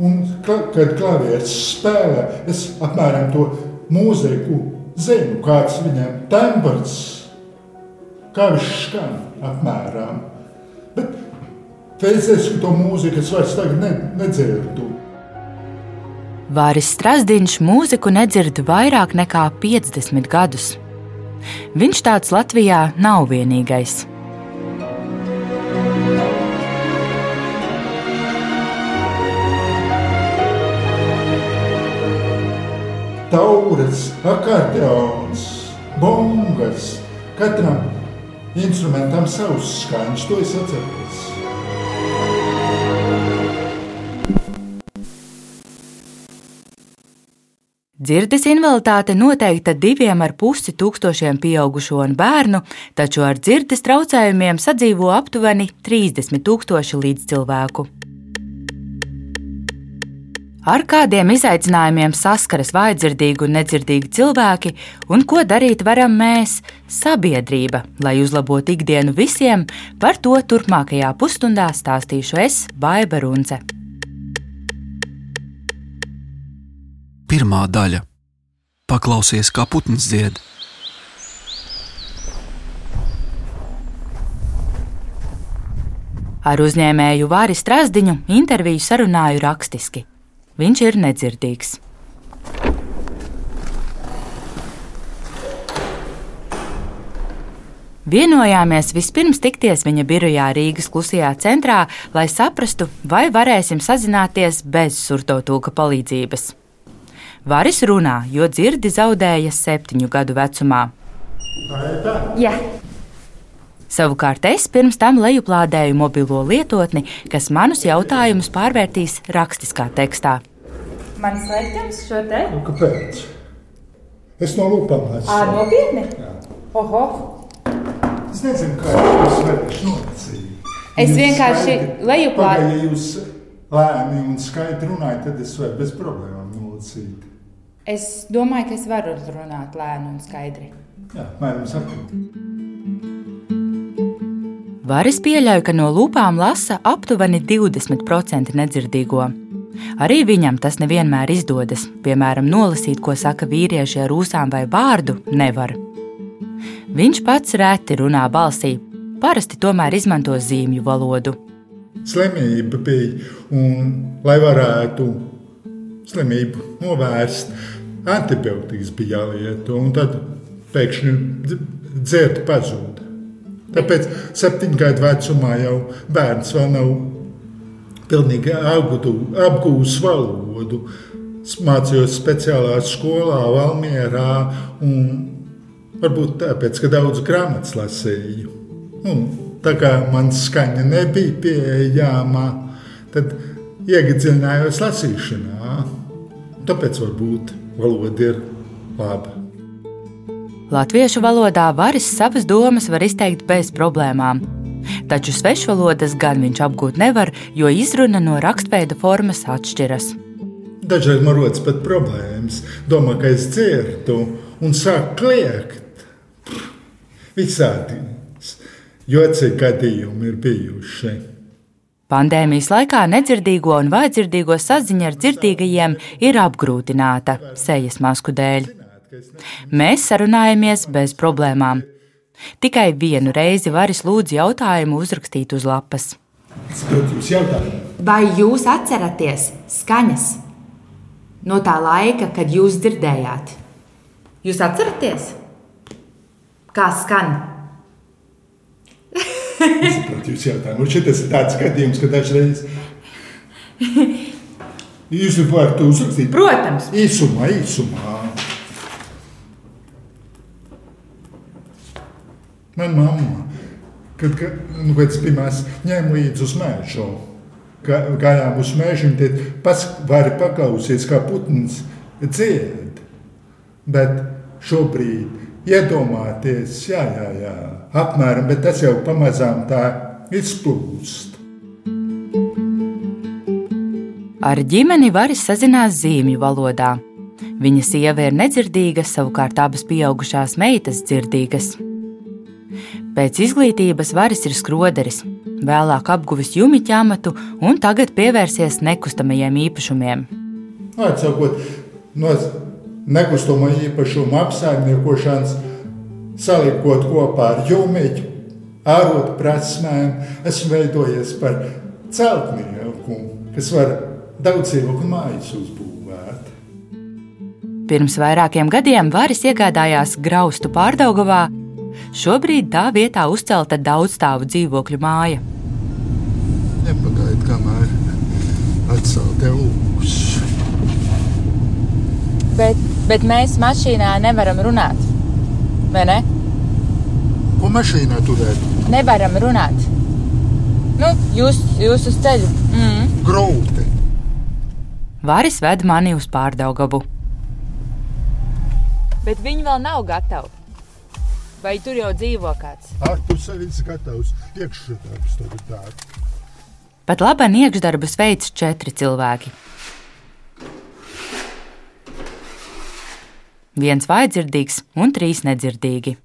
Un, kad klavieris spēlē, es apmēram to mūziku zinu, kāds viņam tembrs, kā viņš skan apmēram. Bet pēc to mūziku es vairs ne, nedzirdu. Vāris Strasdiņš mūziku nedzird vairāk nekā 50 gadus. Viņš tāds Latvijā nav vienīgais. Tauras, akordeons, bongas, katram instrumentam savs skaņas, to es atceros. Dzirdes invaliditāte noteikta diviem ar pusi tūkstošiem pieaugušo un bērnu, taču ar dzirdes traucējumiem sadzīvo aptuveni 30 tūkstoši līdzcilvēku. Ar kādiem izaicinājumiem saskaras vājdzirdīgi un nedzirdīgi cilvēki, un ko darīt varam mēs, sabiedrība, lai uzlabotu ikdienu visiem, par to turpmākajā pusstundā stāstīšu es, Baiva Runce. Pirmā daļa - paklausies, kā putns dzied. Ar uzņēmēju Vāri Strasdiņu interviju sarunāju rakstiski. Viņš ir nedzirdīgs. Vienojāmies vispirms tikties viņa birojā Rīgas klusajā centrā, lai saprastu, vai varēsim sazināties bez surtotūka palīdzības. Varis runā, jo dzirdi zaudēja septiņu gadu vecumā. Jā. Savukārt es pirms tam lejuplādēju mobilo lietotni, kas manus jautājumus pārvērtīs rakstiskā tekstā. Man slēpjams šo te? Nu, kāpēc? Es no lūpām esmu. Ā, nopietni? Jā. Oho. Es nezinu, kā jūs varēšu nolasīt. Es vienkārši lejuplādu. Ja jūs lēni un skaidri runājat, tad es varu bez problēmām nolasīt. Es domāju, ka es varu runāt lēni un skaidri. Jā, mēram saprotu. Varis pieļauj, ka no lūpām lasa aptuveni 20% nedzirdīgo. Arī viņam tas nevienmēr izdodas. Piemēram, nolasīt, ko saka vīrieši ar ūsām vai vārdu, nevar. Viņš pats reti runā balsī, parasti tomēr izmanto zīmju valodu. Slimība bija, un lai varētu slimību novērst, antibiotikas bija jālieto, un tad pēkšņi dzērta pazuda. Tāpēc septiņu gadu vecumā jau bērns vēl nav pilnīgi apgūlis valodu. Mācījos speciālā skolā, Valmjerā, un varbūt tāpēc, ka daudz grāmatas lasīju. Un, tā kā man skaņa nebija pieejama, tad iedziļinājos lasīšanā. Tāpēc varbūt valoda ir laba. Latviešu valodā varas savas domas var izteikt bez problēmām. Taču svešvalodas gan viņš apgūt nevar, jo izruna no rakstveida formas atšķiras. Dažreiz man rodas pat problēmas. Domā, ka es dzirdu un sāku kliegt. Visādi jocīgi gadījumi ir bijuši. Pandēmijas laikā nedzirdīgo un vājdzirdīgo saziņa ar dzirdīgajiem ir apgrūtināta sejas masku dēļ. Mēs sarunājamies bez problēmām. Tikai vienu reizi varis lūdzu jautājumu uzrakstīt uz lapas. Vai jūs atceraties skaņas no tā laika, kad jūs dzirdējāt? Jūs atceraties, kā skan? Es saprotu, jūs jautājumu. Šis ir tāds gadījums, ka dažreiz jūs varat uzrakstīt. Protams. Īsumā, īsumā. Man mamma, kad, kad nu, pēc pirmās ņēmu līdzi uz mēžu, gājām uz mēžu, un tad pas, vari paklausīties, kā putns dzied. Bet šobrīd iedomāties, jā, jā, jā apmēram, bet tas jau pamazām tā izplūst. Ar ģimeni varas sazinās zīmju valodā. Viņa sieva ir nedzirdīga, savukārt abas pieaugušās meitas dzirdīgas. Pēc izglītības varas ir skroderis. vēlāk apguvis jumiķa amatu un tagad pievērsies nekustamajiem īpašumiem. Atsakot, no nekustamo īpašumu apsaimniekošanas, salikot kopā ar jumiķu, ārot prasmēm, esmu veidojies par celtnieku, kas var daudz dzīvokļu mājas uzbūvēt. Pirms vairākiem gadiem Vāris iegādājās graustu pārdaugavā. Šobrīd tā vietā uzcelta daudzstāvu dzīvokļu māja. Nepagaid, kamēr atcelta ūs. Bet, bet mēs mašīnā nevaram runāt. Vai ne? Ko mašīnā turēt? Nevaram runāt. Nu, jūs, jūs uz ceļu. Mm. Grūti. Vāris ved mani uz pārdaugavu. Bet viņi vēl nav gatavi. Vai tur jau dzīvo kāds? Ar sevi gatavs iekšdarbs tagad tā. Pat labi iekšdarbus veids četri cilvēki. Viens vājdzirdīgs un trīs nedzirdīgi.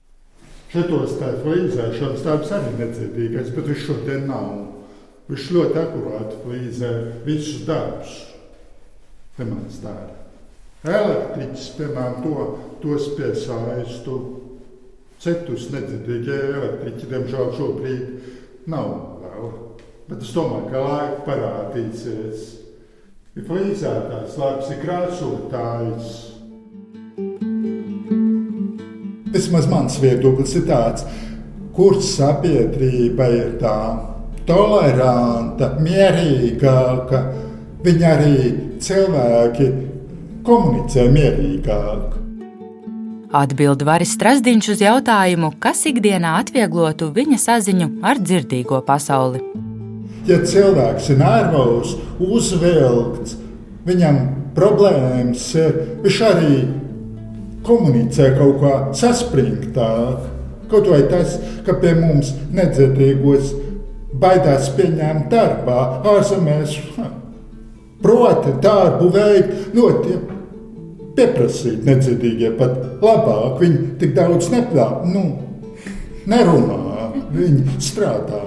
Šitos tā flīzēšanas tāds arī nedzirdīgais, bet viņš šodien nav. Viņš ļoti akurāti flīzē visus darbus. Piemēram, stāda. Elektriķis, piemēram, to, tos piesaistu. Citus nedzirdīgi elektriķi, diemžēl, šobrīd nav vēl. Bet es domāju, ka laika parādīsies. Ir flīzētājs, labs ir krāsotājs. Vismaz mans viedoklis ir tāds, kurš sabiedrība ir tā toleranta, mierīgāka, viņa arī cilvēki komunicē mierīgāk. Atbild Varis Strasdiņš uz jautājumu, kas ikdienā atvieglotu viņa saziņu ar dzirdīgo pasauli. Ja cilvēks ir nervos, uzvilkts, viņam problēmas ir, viņš arī komunicē kaut kā saspringtāk. Kaut vai tas, ka pie mums nedzirdīgos baidās pieņemt darbā, ārzemēs proti darbu veikt ļoti pieprasīt nedzirdīgie, pat labāk. Viņi tik daudz neplā, nu, nerunā, viņi strādā.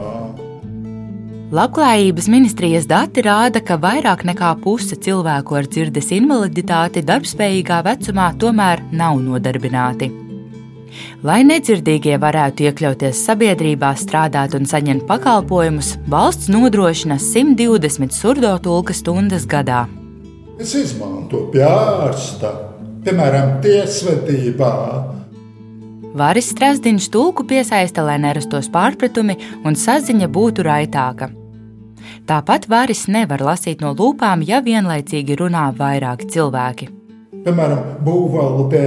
Labklājības ministrijas dati rāda, ka vairāk nekā puse cilvēku ar dzirdes invaliditāti darbspējīgā vecumā tomēr nav nodarbināti. Lai nedzirdīgie varētu iekļauties sabiedrībā, strādāt un saņemt pakalpojumus, valsts nodrošina 120 surdo tulka stundas gadā. Es izmantoju pie ārsta, piemēram, tiesvedībā. Vāris Strasdiņš tulku piesaista, lai nerastos pārpratumi un saziņa būtu raitāka. Tāpat Vāris nevar lasīt no lūpām, ja vienlaicīgi runā vairāki cilvēki. Piemēram, būvvaldē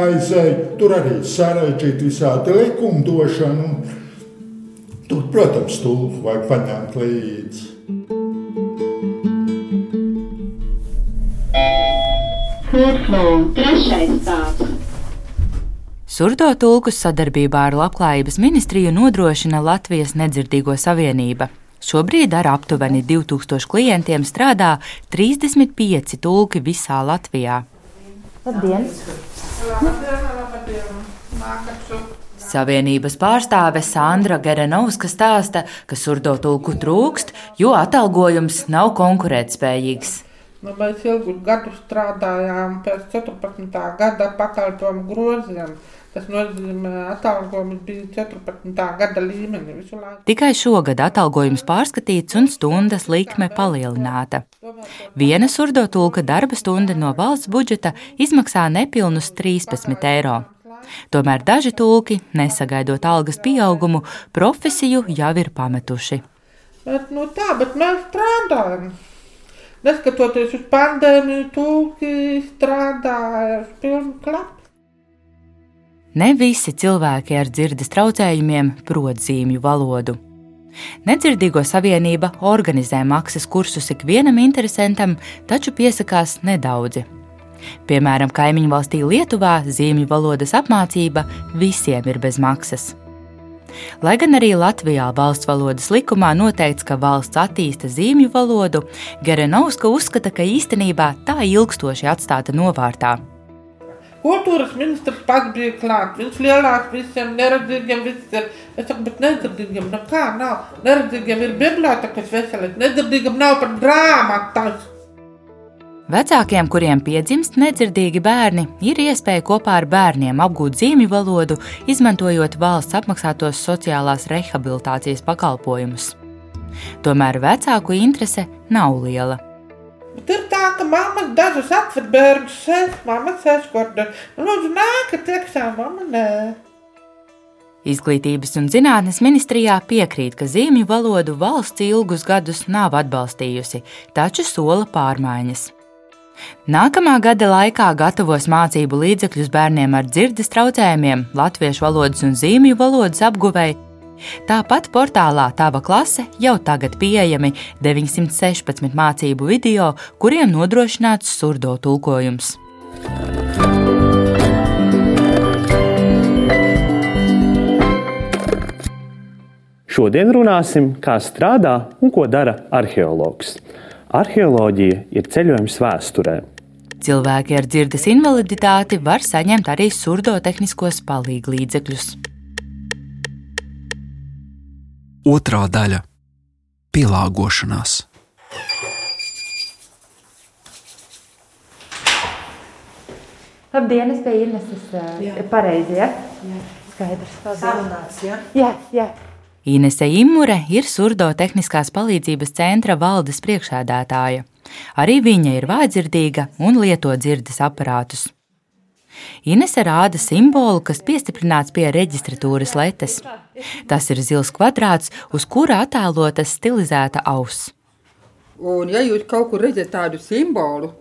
aizēja, tur arī sarežģīta visādi likumdošana. Tur, protams, tulku vajag paņemt līdzi. Trešais stāvs. Surdo tulkus sadarbībā ar Labklājības ministriju nodrošina Latvijas Nedzirdīgo savienība. Šobrīd ar aptuveni 2000 klientiem strādā 35 tulki visā Latvijā. Labdien! Savienības pārstāve Sandra Gerenovska stāsta, ka surdo tulku trūkst, jo atalgojums nav konkurētspējīgs. Nu, mēs ilgus gadus strādājām pēc 14. gada pakalpojumu groziem. Tas nozīmē, ka atalgojums bija 14. gada līmenī visu laiku. Tikai šogad atalgojums pārskatīts un stundas likme palielināta. Viena surdo tulka darba stunda no valsts budžeta izmaksā nepilnus 13 eiro. Tomēr daži tulki, nesagaidot algas pieaugumu, profesiju jau ir pametuši. Bet, nu tā, bet mēs strādājam. Neskatoties uz pandēmiju, tūki strādāja ar pilnu klapu. Ne visi cilvēki ar dzirdes traucējumiem prot zīmju valodu. Nedzirdīgo savienība organizē maksas kursus ikvienam interesantam, taču piesakās nedaudzi. Piemēram, kaimiņu valstī Lietuvā zīmju valodas apmācība visiem ir bez maksas. Lai gan arī Latvijā valsts valodas likumā noteikts, ka valsts attīsta zīmju valodu, Gerenovska uzskata, ka īstenībā tā ilgstoši atstāta novārtā. Kultūras ministrs pats bija klāt. Viņš lielāks visiem neredzīgiem. Visiem. Es saku, bet nedzirdīgiem, nu kā nav. Neredzīgiem ir bibliotekas veselības, nedzirdīgiem nav pat grāmatas. Vecākiem, kuriem piedzimst nedzirdīgi bērni, ir iespēja kopā ar bērniem apgūt zīmju valodu, izmantojot valsts apmaksātos sociālās rehabilitācijas pakalpojumus. Tomēr vecāku interese nav liela. Bet ir tā, ka mamma dažas atved bērnus, sēž, mamma sēž kordā. Lūdzu, nākat iekšā, mamma nē. Izglītības un zinātnes ministrijā piekrīt, ka zīmju valodu valsts ilgus gadus nav atbalstījusi, taču sola pārmaiņas. Nākamā gada laikā gatavos mācību līdzekļus bērniem ar dzirdes traucējumiem, latviešu valodas un zīmju valodas apguvēju Tāpat portālā Tava klase jau tagad pieejami 916 mācību video, kuriem nodrošināts surdo tulkojums. Šodien runāsim, kā strādā un ko dara arheologs. Arheoloģija ir ceļojums vēsturē. Cilvēki ar dzirdes invaliditāti var saņemt arī surdo tehniskos palīdzekļus. Otra daļa - pielāgošanās. Labdien, es biju Ineses. Jā. Pareizi, ja? Jā. Skaidrs. Sarunāts, ja? Jā, jā. Inese Imure ir surdo tehniskās palīdzības centra valdes priekšēdētāja. Arī viņa ir vājdzirdīga un lieto dzirdes aparātus. Inese rāda simbolu, kas piestiprināts pie reģistratūras letes. Tas ir zils kvadrāts, uz kura attēlota stilizēta auss. Un, ja jūs kaut kur redzat tādu simbolu,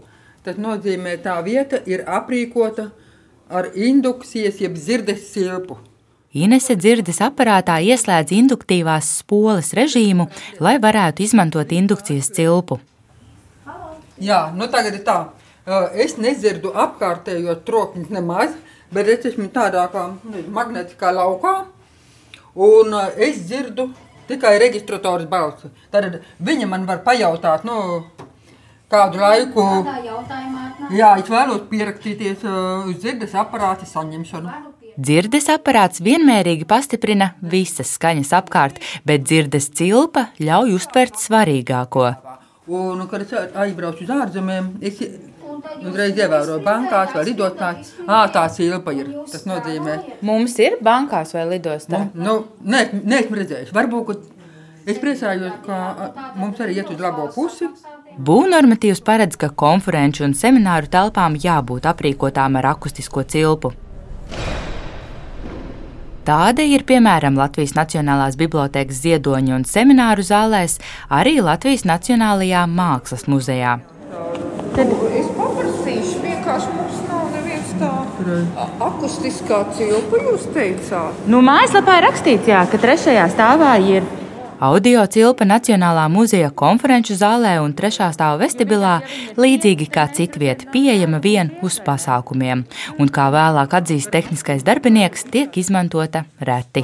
tas nozīmē, ka tā vieta ir aprīkota ar indukcijas, jeb dzirdes silpu. Inese dzirdes aparātā ieslēdz induktīvās spoles režīmu, lai varētu izmantot indukcijas cilpu. Jā, nu tagad ir tā. Es nedzirdu apkārtējo trokšņus nemaz, bet es esmu tādā kā nu, magnetiskā laukā, un es dzirdu tikai reģistratoras balsi. Tad viņa man var pajautāt, nu, kādu laiku. Jā, es vēlos pierakstīties uz dzirdes aparāta saņemšanu. Dzirdes aparāts vienmērīgi pastiprina visas skaņas apkārt, bet dzirdes cilpa ļauj uztvert svarīgāko. Un, kad es aizbraucu uz ārzemēm, es Uzreiz ievēroju bankās vai lidostās. Ah, tā silpa ir. Tas nozīmē. Mums ir bankās vai lidostā? Nu, nē, neesmu redzējis. Varbūt es priecājos, ka mums arī iet uz labo pusi. Būvnormatīvs paredz, ka konferenču un semināru telpām jābūt aprīkotām ar akustisko cilpu. Tāda ir piemēram Latvijas Nacionālās Bibliotēkas ziedoņa un semināru zālēs, arī Latvijas Nacionālajā Mākslas muzejā. Tad es paprasīšu, vienkārši mums nav neviens tā akustiskā cilpa, jūs teicāt. Nu, mājaslapā ir rakstīts, jā, ka trešajā stāvā ir. Audio cilpa Nacionālā muzeja konferenču zālē un trešā stāva vestibilā, līdzīgi kā citvieta, pieejama vien uz pasākumiem, un kā vēlāk atzīst tehniskais darbinieks, tiek izmantota reti.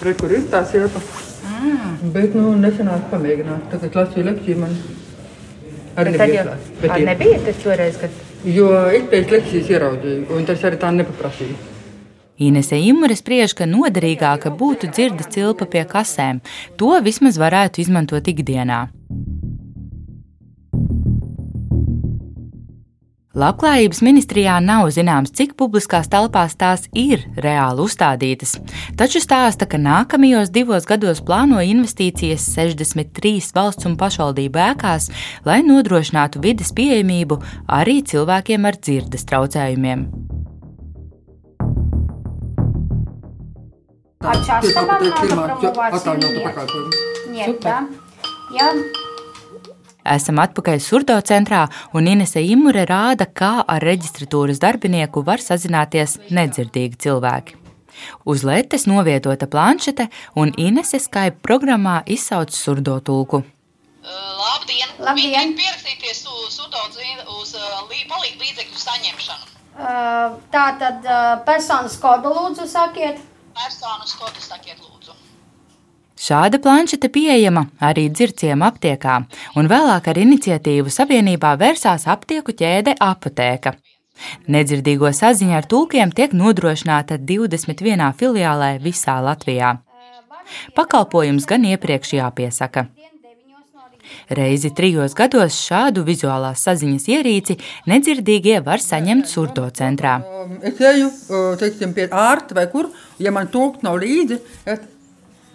Re, kur ir tā silpa? Mm. Bet, nu, nesenāk pamēģināt. Tagad lasīju lekciju man. Arī nebija. Bet ar nebija tas toreiz, kad... Jo es pēc lekcijas ieraudzīju, un tas arī tā nepaprasīja. Inese Imre spriež, ka noderīgāka būtu dzirdes cilpa pie kasēm. To vismaz varētu izmantot ikdienā. Labklājības ministrijā nav zināms, cik publiskās telpās tās ir reāli uzstādītas, taču stāsta, ka nākamajos divos gados plāno investīcijas 63 valsts un pašvaldību ēkās, lai nodrošinātu vides pieejamību arī cilvēkiem ar dzirdes traucējumiem. Aceasta Tyma, te, tēmā, promovacija Niet, tā. Jā. Esam atpakaļ Surdo centrā, un Inese Imure rāda, kā ar reģistratūras darbinieku var sazināties nedzirdīgi cilvēki. Uz lētes novietota planšete, un Inese Skype programmā izsauc surdo tulku. Labdien! Labdien. Pierakstīties uz, uz palīdzības līdzekļu saņemšanu. Tā tad personas kodu lūdzu sakiet. Personas kodu sakiet lūdzu. Šāda planšete pieejama arī dzirciem aptiekā, un vēlāk ar iniciatīvu savienībā vērsās aptieku ķēde Apotēka. Nedzirdīgo saziņa ar tulkiem tiek nodrošināta 21 filiālē visā Latvijā. Pakalpojums gan iepriekš jāpiesaka. Reizi trijos gados šādu vizuālās saziņas ierīci nedzirdīgie var saņemt surdo centrā. Es eju teiksim, pie ārsta vai kur, ja man tulks nav līdzi. Es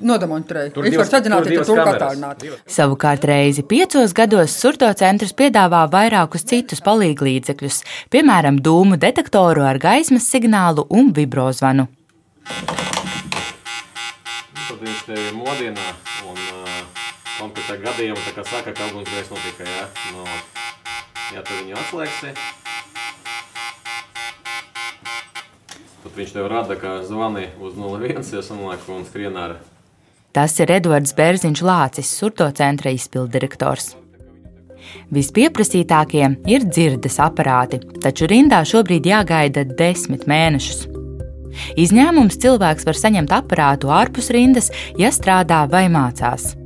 Nodemonstrēju. Es varu saģināt, ja tur attālināt. Savukārt reizi piecos gados surdo centrs piedāvā vairākus citus palīglīdzekļus, piemēram, dūmu detektoru ar gaismas signālu un vibrozvanu. Tad viņš te modina un uh, konkrētā gadījumā, tā kā saka, ka ugunsgrēks notika, ja, no, ja tu viņu atslēgsi, tad viņš tev rada, ka zvani uz 01, ja sanāk un skrien ar Tas ir Edvards Bērziņš Lācis, surto centra izpildirektors. Vispieprasītākie ir dzirdes aparāti, taču rindā šobrīd jāgaida desmit mēnešus. Izņēmums cilvēks var saņemt aparātu ārpus rindas, ja strādā vai mācās.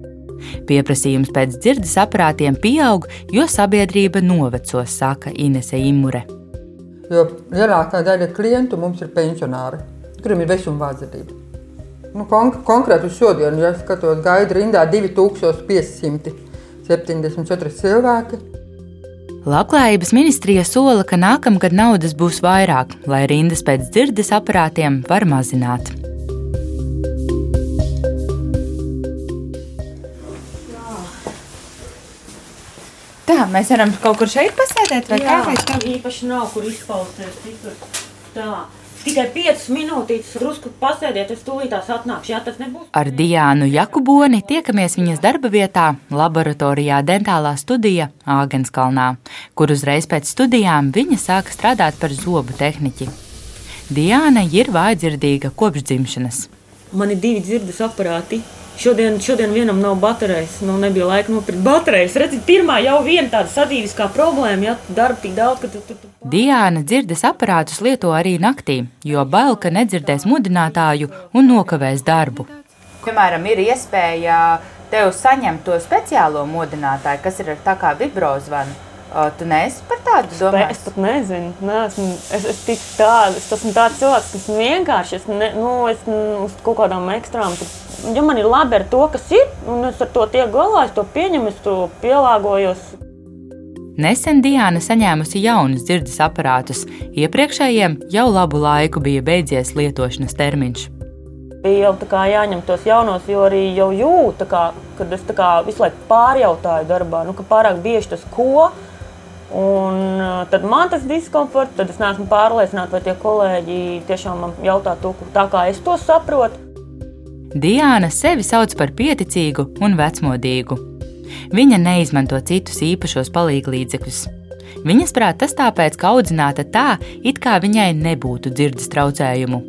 Pieprasījums pēc dzirdes aparātiem pieaug, jo sabiedrība novecos, saka Inese Imure. Jo lielākā daļa klientu mums ir pensionāri, kuriem ir vesuma vārdzība. Nu, konk konkrēti uz šodienu, ja skatos, gaida rindā 2574 cilvēki. Labklājības ministrija sola, ka nākamgad naudas būs vairāk, lai rindas pēc dzirdes aparātiem var mazināt. Tā, mēs varam kaut kur šeit pasēdēt, vai Jā, kā? Vai tā? īpaši nav kur izpausties. citur. Tā. Tikai 5 minūtes, drusku pasēdiet, es tūlītās atnākšu. Jā, tas nebūs. Ar Diānu Jakuboni tiekamies viņas darba vietā, laboratorijā Dentālā studija Āgenskalnā, kur uzreiz pēc studijām viņa sāka strādāt par zobu tehniķi. Diāna ir vājdzirdīga kopš dzimšanas. Man ir divi dzirdes aparāti. Šodien, šodien vienam nav baterijas, nu nebija laika nopirkt baterijas. Redziet, pirmā jau viena tāda sadzīviskā problēma, ja darba tik daudz, ka tu, tu, tu Diāna dzirdes aparātus lieto arī naktī, jo bail, ka nedzirdēs mudinātāju un nokavēs darbu. Piemēram, ir iespēja tev saņemt to speciālo modinātāju, kas ir ar tā kā vibrozvanu. O, Tu neesi par tādu domājis? Es pat nezinu, neesmu, es, es tik tādu, es esmu tāds cilvēks, kas vienkārši, es, ne, nu, es mm, uz kaut kādām ekstrām, ja man ir labi ar to, kas ir, un es ar to tiek galā, es to pieņemu, es to pielāgojos. Nesen Diāna saņēmusi jaunus dzirdes aparātus, iepriekšējiem jau labu laiku bija beidzies lietošanas termiņš. Bija jau tā kā jāņem tos jaunos, jo arī jau jūtu, kā, kad es tā kā visu laiku pārjautāju darbā, nu, ka pārāk bieži tas ko. Un ā, tad man tas diskomforts, tad es neesmu pārliecināta, vai tie kolēģi tiešām man jautā to, tā kā es to saprotu. Diāna sevi sauc par pieticīgu un vecmodīgu. Viņa neizmanto citus īpašos palīglīdzekļus. Viņas prāt tas tāpēc, ka audzināta tā, it kā viņai nebūtu dzirdes traucējumu.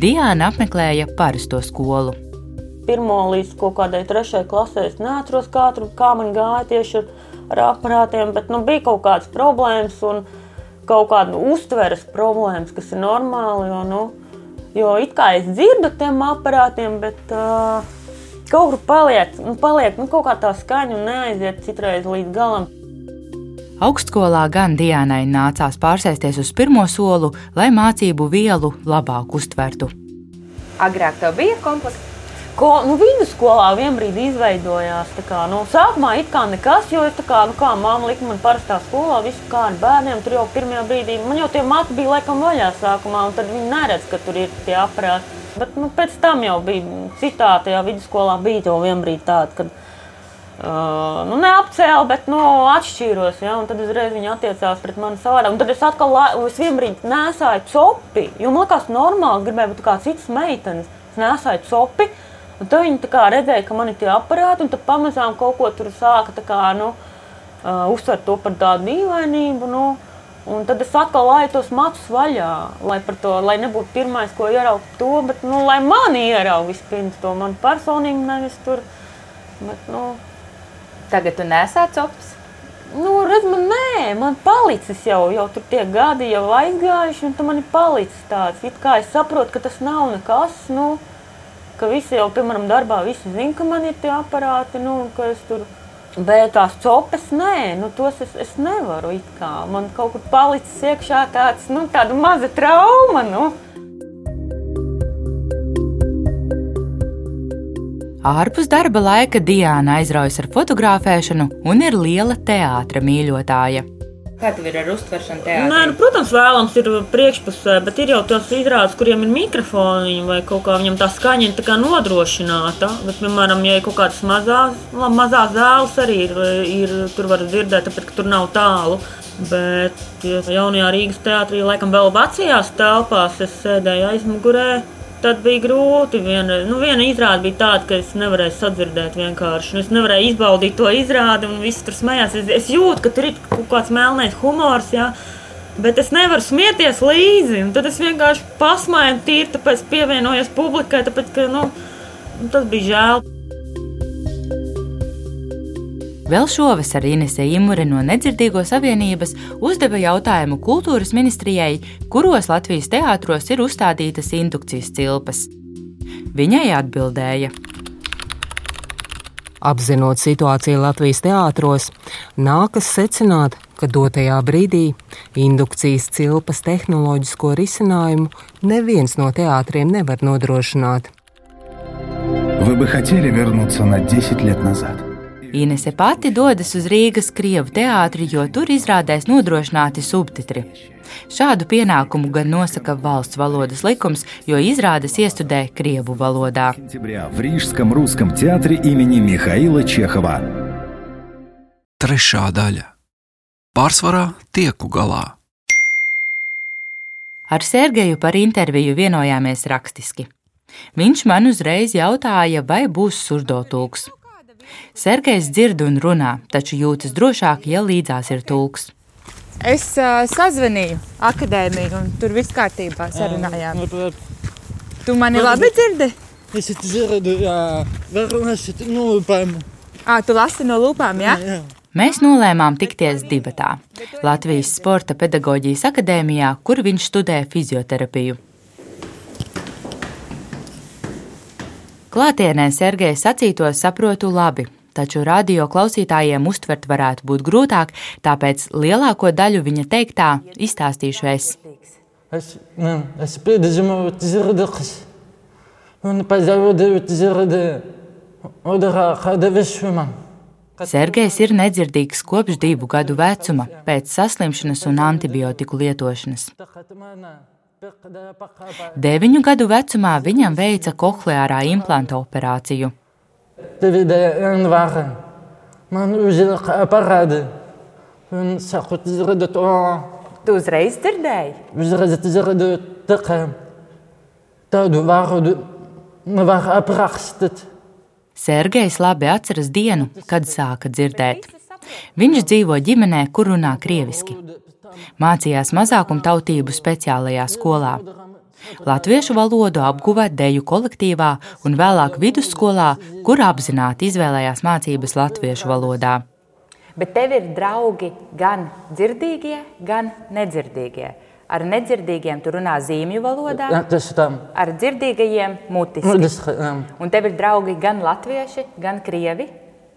Diāna apmeklēja parasto skolu. Pirmo līdz kaut kādai trešajai klasē es neatceros, kā, kā man gāja tieši ar, ar aparātiem, bet nu, bija kaut kādas problēmas un kaut kāda uztveres problēmas, kas ir normāli. Jo, nu, jo it kā es dzirdu tiem aparātiem, bet uh, kaut kur paliek, nu, paliek nu, kaut kā tā skaņa un neaiziet citreiz līdz galam. Augstskolā gan Diānai nācās pārsēsties uz pirmo solu, lai mācību vielu labāk uztvertu. Agrāk tev bija komplekts. Ko, nu, vidusskolā vienbrīd izveidojās. tā Kā, nu, sākumā it kā nekas, jo es tā kā, nu, kā māma lika man parastā skolā, visu kā ar bērniem. Tur jau pirmajā brīdī man jau tie mati bija laikam vaļā sākumā, un tad viņi neredz, ka tur ir tie aparāti. Bet nu, pēc tam jau bija citā tajā vidusskolā, bija jau vienbrīd tāda, kad uh, nu, neapcēla, bet nu, atšķīros. Ja, tad uzreiz viņi attiecās pret mani savādāk. Un tad es atkal es vienbrīd nesāju copi, jo man liekas normāli, gribēju būt kā citas meitenes. Es nesāju copi. Un tad viņi redzēja, ka man ir tie aparāti, un tad pamazām kaut ko tur sāka kā, nu, uh, uztvert to par tādu dīvainību. Nu, un tad es atkal laidu tos matus vaļā, lai, to, lai nebūtu pirmais, ko ieraugt to, bet nu, lai mani ieraugtu vispirms to man personīgi, nevis tur. Bet, nu, Tagad tu nesāc opas. Nu, redz, man nē, man palicis jau, jau tur tie gadi jau aizgājuši, un tam man ir palicis tāds. It kā es saprotu, ka tas nav nekas, nu, ka visi jau, piemēram, darbā visi zina, ka man ir tie aparāti, nu, un ka es tur Bet tās copas, nē, nu, tos es, es nevaru. Man kaut kur palicis iekšā tāds, nu, tāda maza trauma. Nu. Ārpus darba laika Diana aizraujas ar fotografēšanu un ir liela teātra mīļotāja. Kā tev ir ar uztveršanu teātrī? Nē, nu, protams, vēlams ir priekšpusē, bet ir jau tos izrādes, kuriem ir mikrofoni vai kaut kā viņam tā skaņa ir tā nodrošināta. Bet, piemēram, ja ir kaut kādas mazās, mazās zāles arī ir, ir tur var dzirdēt, tāpēc, ka tur nav tālu. Bet ja jaunajā Rīgas teātrī, laikam vēl vecajās telpās, es sēdēju aizmugurē tad bija grūti. Viena, nu, viena izrāde bija tāda, ka es nevarēju sadzirdēt vienkārši. Nu, es nevarēju izbaudīt to izrādi, un viss tur smējās. Es, es jūtu, ka tur ir kaut kāds melnais humors. Jā. Bet es nevaru smieties līdzi. Tad es vienkārši pasmēju, tīri tāpēc pievienojos publikai, tāpēc ka nu, tas bija žēl. Vēl šovasar Inese Imure no Nedzirdīgo savienības uzdeva jautājumu kultūras ministrijai, kuros Latvijas teātros ir uzstādītas indukcijas cilpas. Viņai atbildēja. Apzinot situāciju Latvijas teātros, nākas secināt, ka dotajā brīdī indukcijas cilpas tehnoloģisko risinājumu neviens no teātriem nevar nodrošināt. Вы бы хотели вернуться на 10 лет назад? Inese pati dodas uz Rīgas Krievu teātri, jo tur izrādēs nodrošināti subtitri. Šādu pienākumu gan nosaka valsts valodas likums, jo izrādes iestudē Krievu valodā. В Рижском русском театре имени Михаила Чехова. Trešā daļa - pārsvarā tieku galā. Ar Sergeju par interviju vienojāmies rakstiski. Viņš man uzreiz jautāja, vai būs surdotūks. Sergejs dzird un runā, taču jūtas drošāk, ja līdzās ir tulks. Es uh, sazvanīju akadēmiju, un tur viss kārtībā sarunājām. Tu mani labi dzirdi? Es dzirdu, jā, varbūt no lūpām. À, tu lasi no lūpām, jā? jā. Mēs nolēmām tikties divatā Latvijas Sporta pedagoģijas akadēmijā, kur viņš studē fizioterapiju. Klātienē Sergeja sacīto saprotu labi, taču radio klausītājiem uztvert varētu būt grūtāk, tāpēc lielāko daļu viņa teiktā izstāstīšu es. Es, ne, es piedzīvoju dzirdēkas, un pazaudēju dzirdē, otrā kāda visuma. Sergejs ir nedzirdīgs kopš divu gadu vecuma, pēc saslimšanas un antibiotiku lietošanas. Deviņu gadu vecumā viņam veica kohleārā implanta operāciju. Tu uzreiz dzirdēji? Uzreiz tikai tādu vārdu nevar aprakstīt. Sergejs labi atceras dienu, kad sāka dzirdēt. Viņš dzīvo ģimenē, kur runā krieviski. Mācījās mazākumtautību speciālajā skolā. Latviešu valodu apguva deju kolektīvā un vēlāk vidusskolā, kur apzināti izvēlējās mācības latviešu valodā. Bet tev ir draugi gan dzirdīgie, gan nedzirdīgie. Ar nedzirdīgiem tu runā zīmju valodā, ar dzirdīgajiem mutiski. Jā. Un tev ir draugi gan latvieši, gan krievi.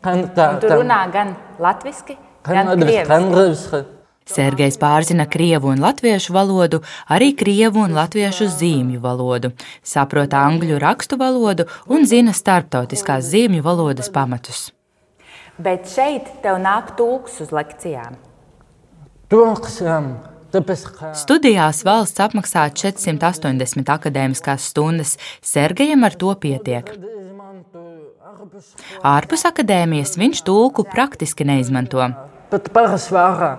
Un tu runā gan latviski, gan krieviski. Sergejs pārzina krievu un latviešu valodu, arī krievu un latviešu zīmju valodu, saprot angļu rakstu valodu un zina starptautiskās zīmju valodas pamatus. Bet šeit tev nāk tulks uz lekcijām. Tulks, ka Studijās valsts apmaksā 480 akadēmiskās stundas, Sergejam ar to pietiek. Ārpus akadēmijas viņš tulku praktiski neizmanto. pat pārsvarā,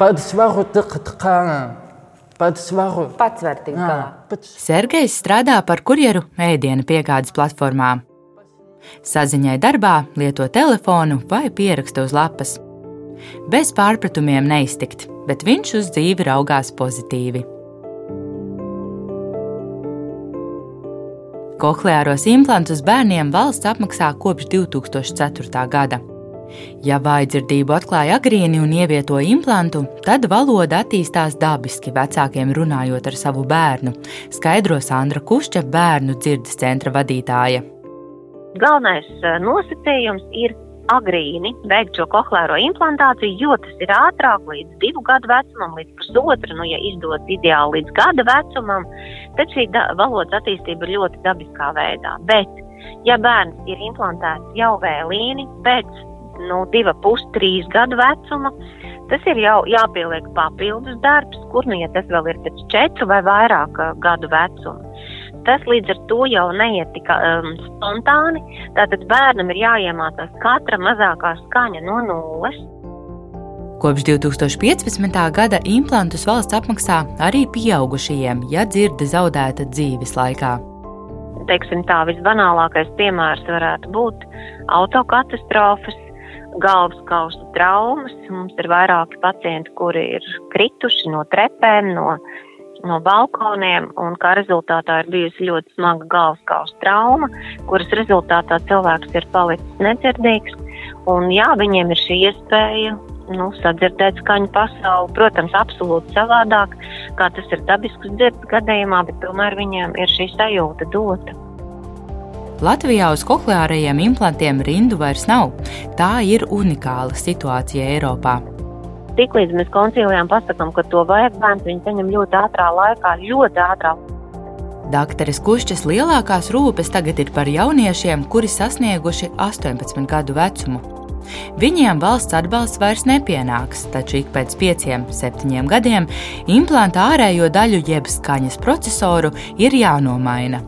pats varu tikt kā, pats varu. Pats var tikt galā. Sergejs strādā par kurjeru ēdienu piegādes platformām. Saziņai darbā lieto telefonu vai pierakstu uz lapas. Bez pārpratumiem neiztikt, bet viņš uz dzīvi raugās pozitīvi. Kohleāros implantus bērniem valsts apmaksā kopš 2004. gada. Ja vājdzirdību atklāja agrīni un ievieto implantu, tad valoda attīstās dabiski vecākiem runājot ar savu bērnu, skaidro Sandra Kušķa, bērnu dzirdes centra vadītāja. Galvenais eh, nosacījums ir agrīni veikt šo kohlēro implantāciju, jo tas ir ātrāk līdz divu gadu vecumam, līdz pusotra, nu, ja izdodas ideāli līdz gada vecumam, tad šī valodas attīstība ir ļoti dabiskā veidā. Bet, ja bērns ir implantēts jau vēlīni pēc nu, diva pus, trīs gadu vecuma, tas ir jau jāpieliek papildus darbs, kur nu, ja tas vēl ir pēc četru vai vairāk gadu vecuma tas līdz ar to jau neiet tik um, spontāni. Tātad bērnam ir jāiemācās katra mazākā skaņa no nulles. Kopš 2015. gada implantus valsts apmaksā arī pieaugušajiem, ja dzirde zaudēta dzīves laikā. Teiksim tā, visbanālākais piemērs varētu būt autokatastrofas, galvas kausa traumas. Mums ir vairāki pacienti, kuri ir krituši no trepēm, no no balkoniem, un kā rezultātā ir bijusi ļoti smaga galvaskausa trauma, kuras rezultātā cilvēks ir palicis nedzirdīgs. Un, jā, viņiem ir šī iespēja nu, sadzirdēt skaņu pasauli. Protams, absolūti savādāk, kā tas ir dabisks dzirdes gadījumā, bet tomēr viņiem ir šī sajūta dota. Latvijā uz kohleārajiem implantiem rindu vairs nav. Tā ir unikāla situācija Eiropā. Tiklīdz mēs koncīlijām pasakām, ka to vajag, bērns viņu saņem ļoti ātrā laikā, ļoti ātrā. Dakteres Kušķas lielākās rūpes tagad ir par jauniešiem, kuri sasnieguši 18 gadu vecumu. Viņiem valsts atbalsts vairs nepienāks, taču ik pēc 5-7 gadiem implanta ārējo daļu jeb skaņas procesoru ir jānomaina.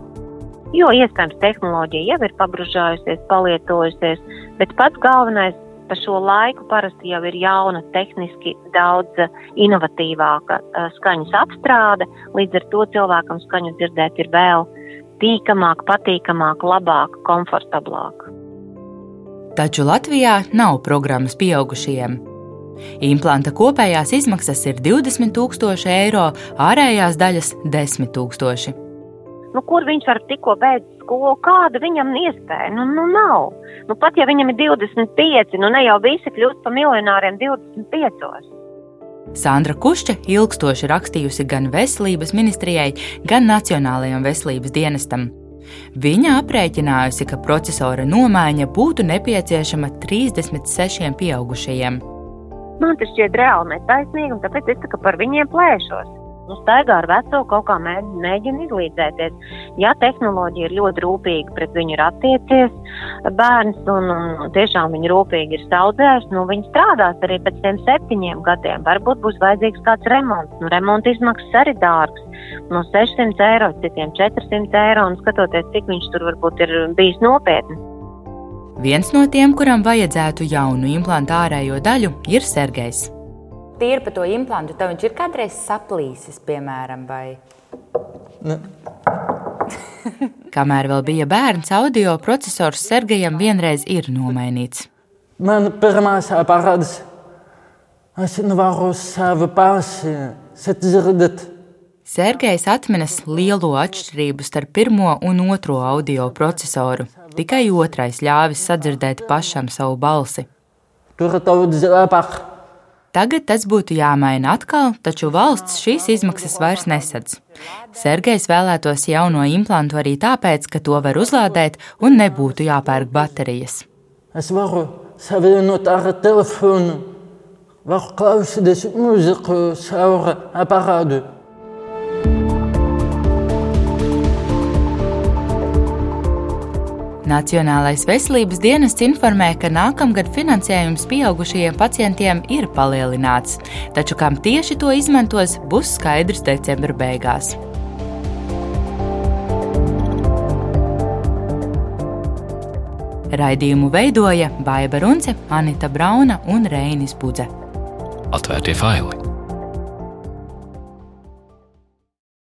Jo iespējams tehnoloģija jau ir pabružājusies, palietojusies, bet pats galvenais pa šo laiku parasti jau ir jauna, tehniski daudz eh, inovatīvāka uh, skaņas apstrāde. Līdz ar to cilvēkam skaņu dzirdēt ir vēl tīkamāk, patīkamāk, labāk, komfortablāk. Taču Latvijā nav programmas pieaugušajiem. Implanta kopējās izmaksas ir 20,000 eiro, ārējās daļas - 10,000 nu, kur viņš var tikko beigt skolu, kāda viņam iespēja. Nu, nu nav. Nu, pat ja viņam ir 25, nu ne jau visi kļūst par miljonāriem 25. Sandra Kušķa ilgstoši rakstījusi gan Veselības ministrijai, gan Nacionālajam veselības dienestam. Viņa aprēķinājusi, ka procesora nomaiņa būtu nepieciešama 36 pieaugušajiem. Man tas šķiet reāli netaisnīgi, un tāpēc es tā par viņiem plēšos nu, staigā ar veco, kaut kā mēģina izlīdzēties. Ja tehnoloģija ir ļoti rūpīgi pret viņu ir attiecies bērns un, un tiešām viņu rūpīgi ir saudzējis, nu, viņi strādās arī pēc tiem septiņiem gadiem. Varbūt būs vajadzīgs kāds remonts. Nu, remonta izmaksas arī dārgas. No 600 eiro, citiem 400 eiro, un skatoties, cik viņš tur varbūt ir bijis nopietni. Viens no tiem, kuram vajadzētu jaunu implantu ārējo daļu, ir Sergejs tīri par to implantu, tev viņš ir kādreiz saplīsis, piemēram, vai? Ne. Kamēr vēl bija bērns, audio processors Sergejam vienreiz ir nomainīts. Man pirmās aparāts, es nevaru savu pasi sadzirdēt. Sergejs atminas lielo atšķirību starp pirmo un otro audio procesoru. Tikai otrais ļāvis sadzirdēt pašam savu balsi. Tur ir daudz labāk. Tagad tas būtu jāmaina atkal, taču valsts šīs izmaksas vairs nesadz. Sergejs vēlētos jauno implantu arī tāpēc, ka to var uzlādēt un nebūtu jāpērk baterijas. Es varu savienot ar telefonu, varu klausīties mūziku caur aparātu. Nacionālais veselības dienests informē, ka nākamgad finansējums pieaugušajiem pacientiem ir palielināts, taču kam tieši to izmantos, būs skaidrs decembra beigās. Raidījumu veidoja Baiva Runce, Anita Brauna un Reinis Budze. Atvērtie faili!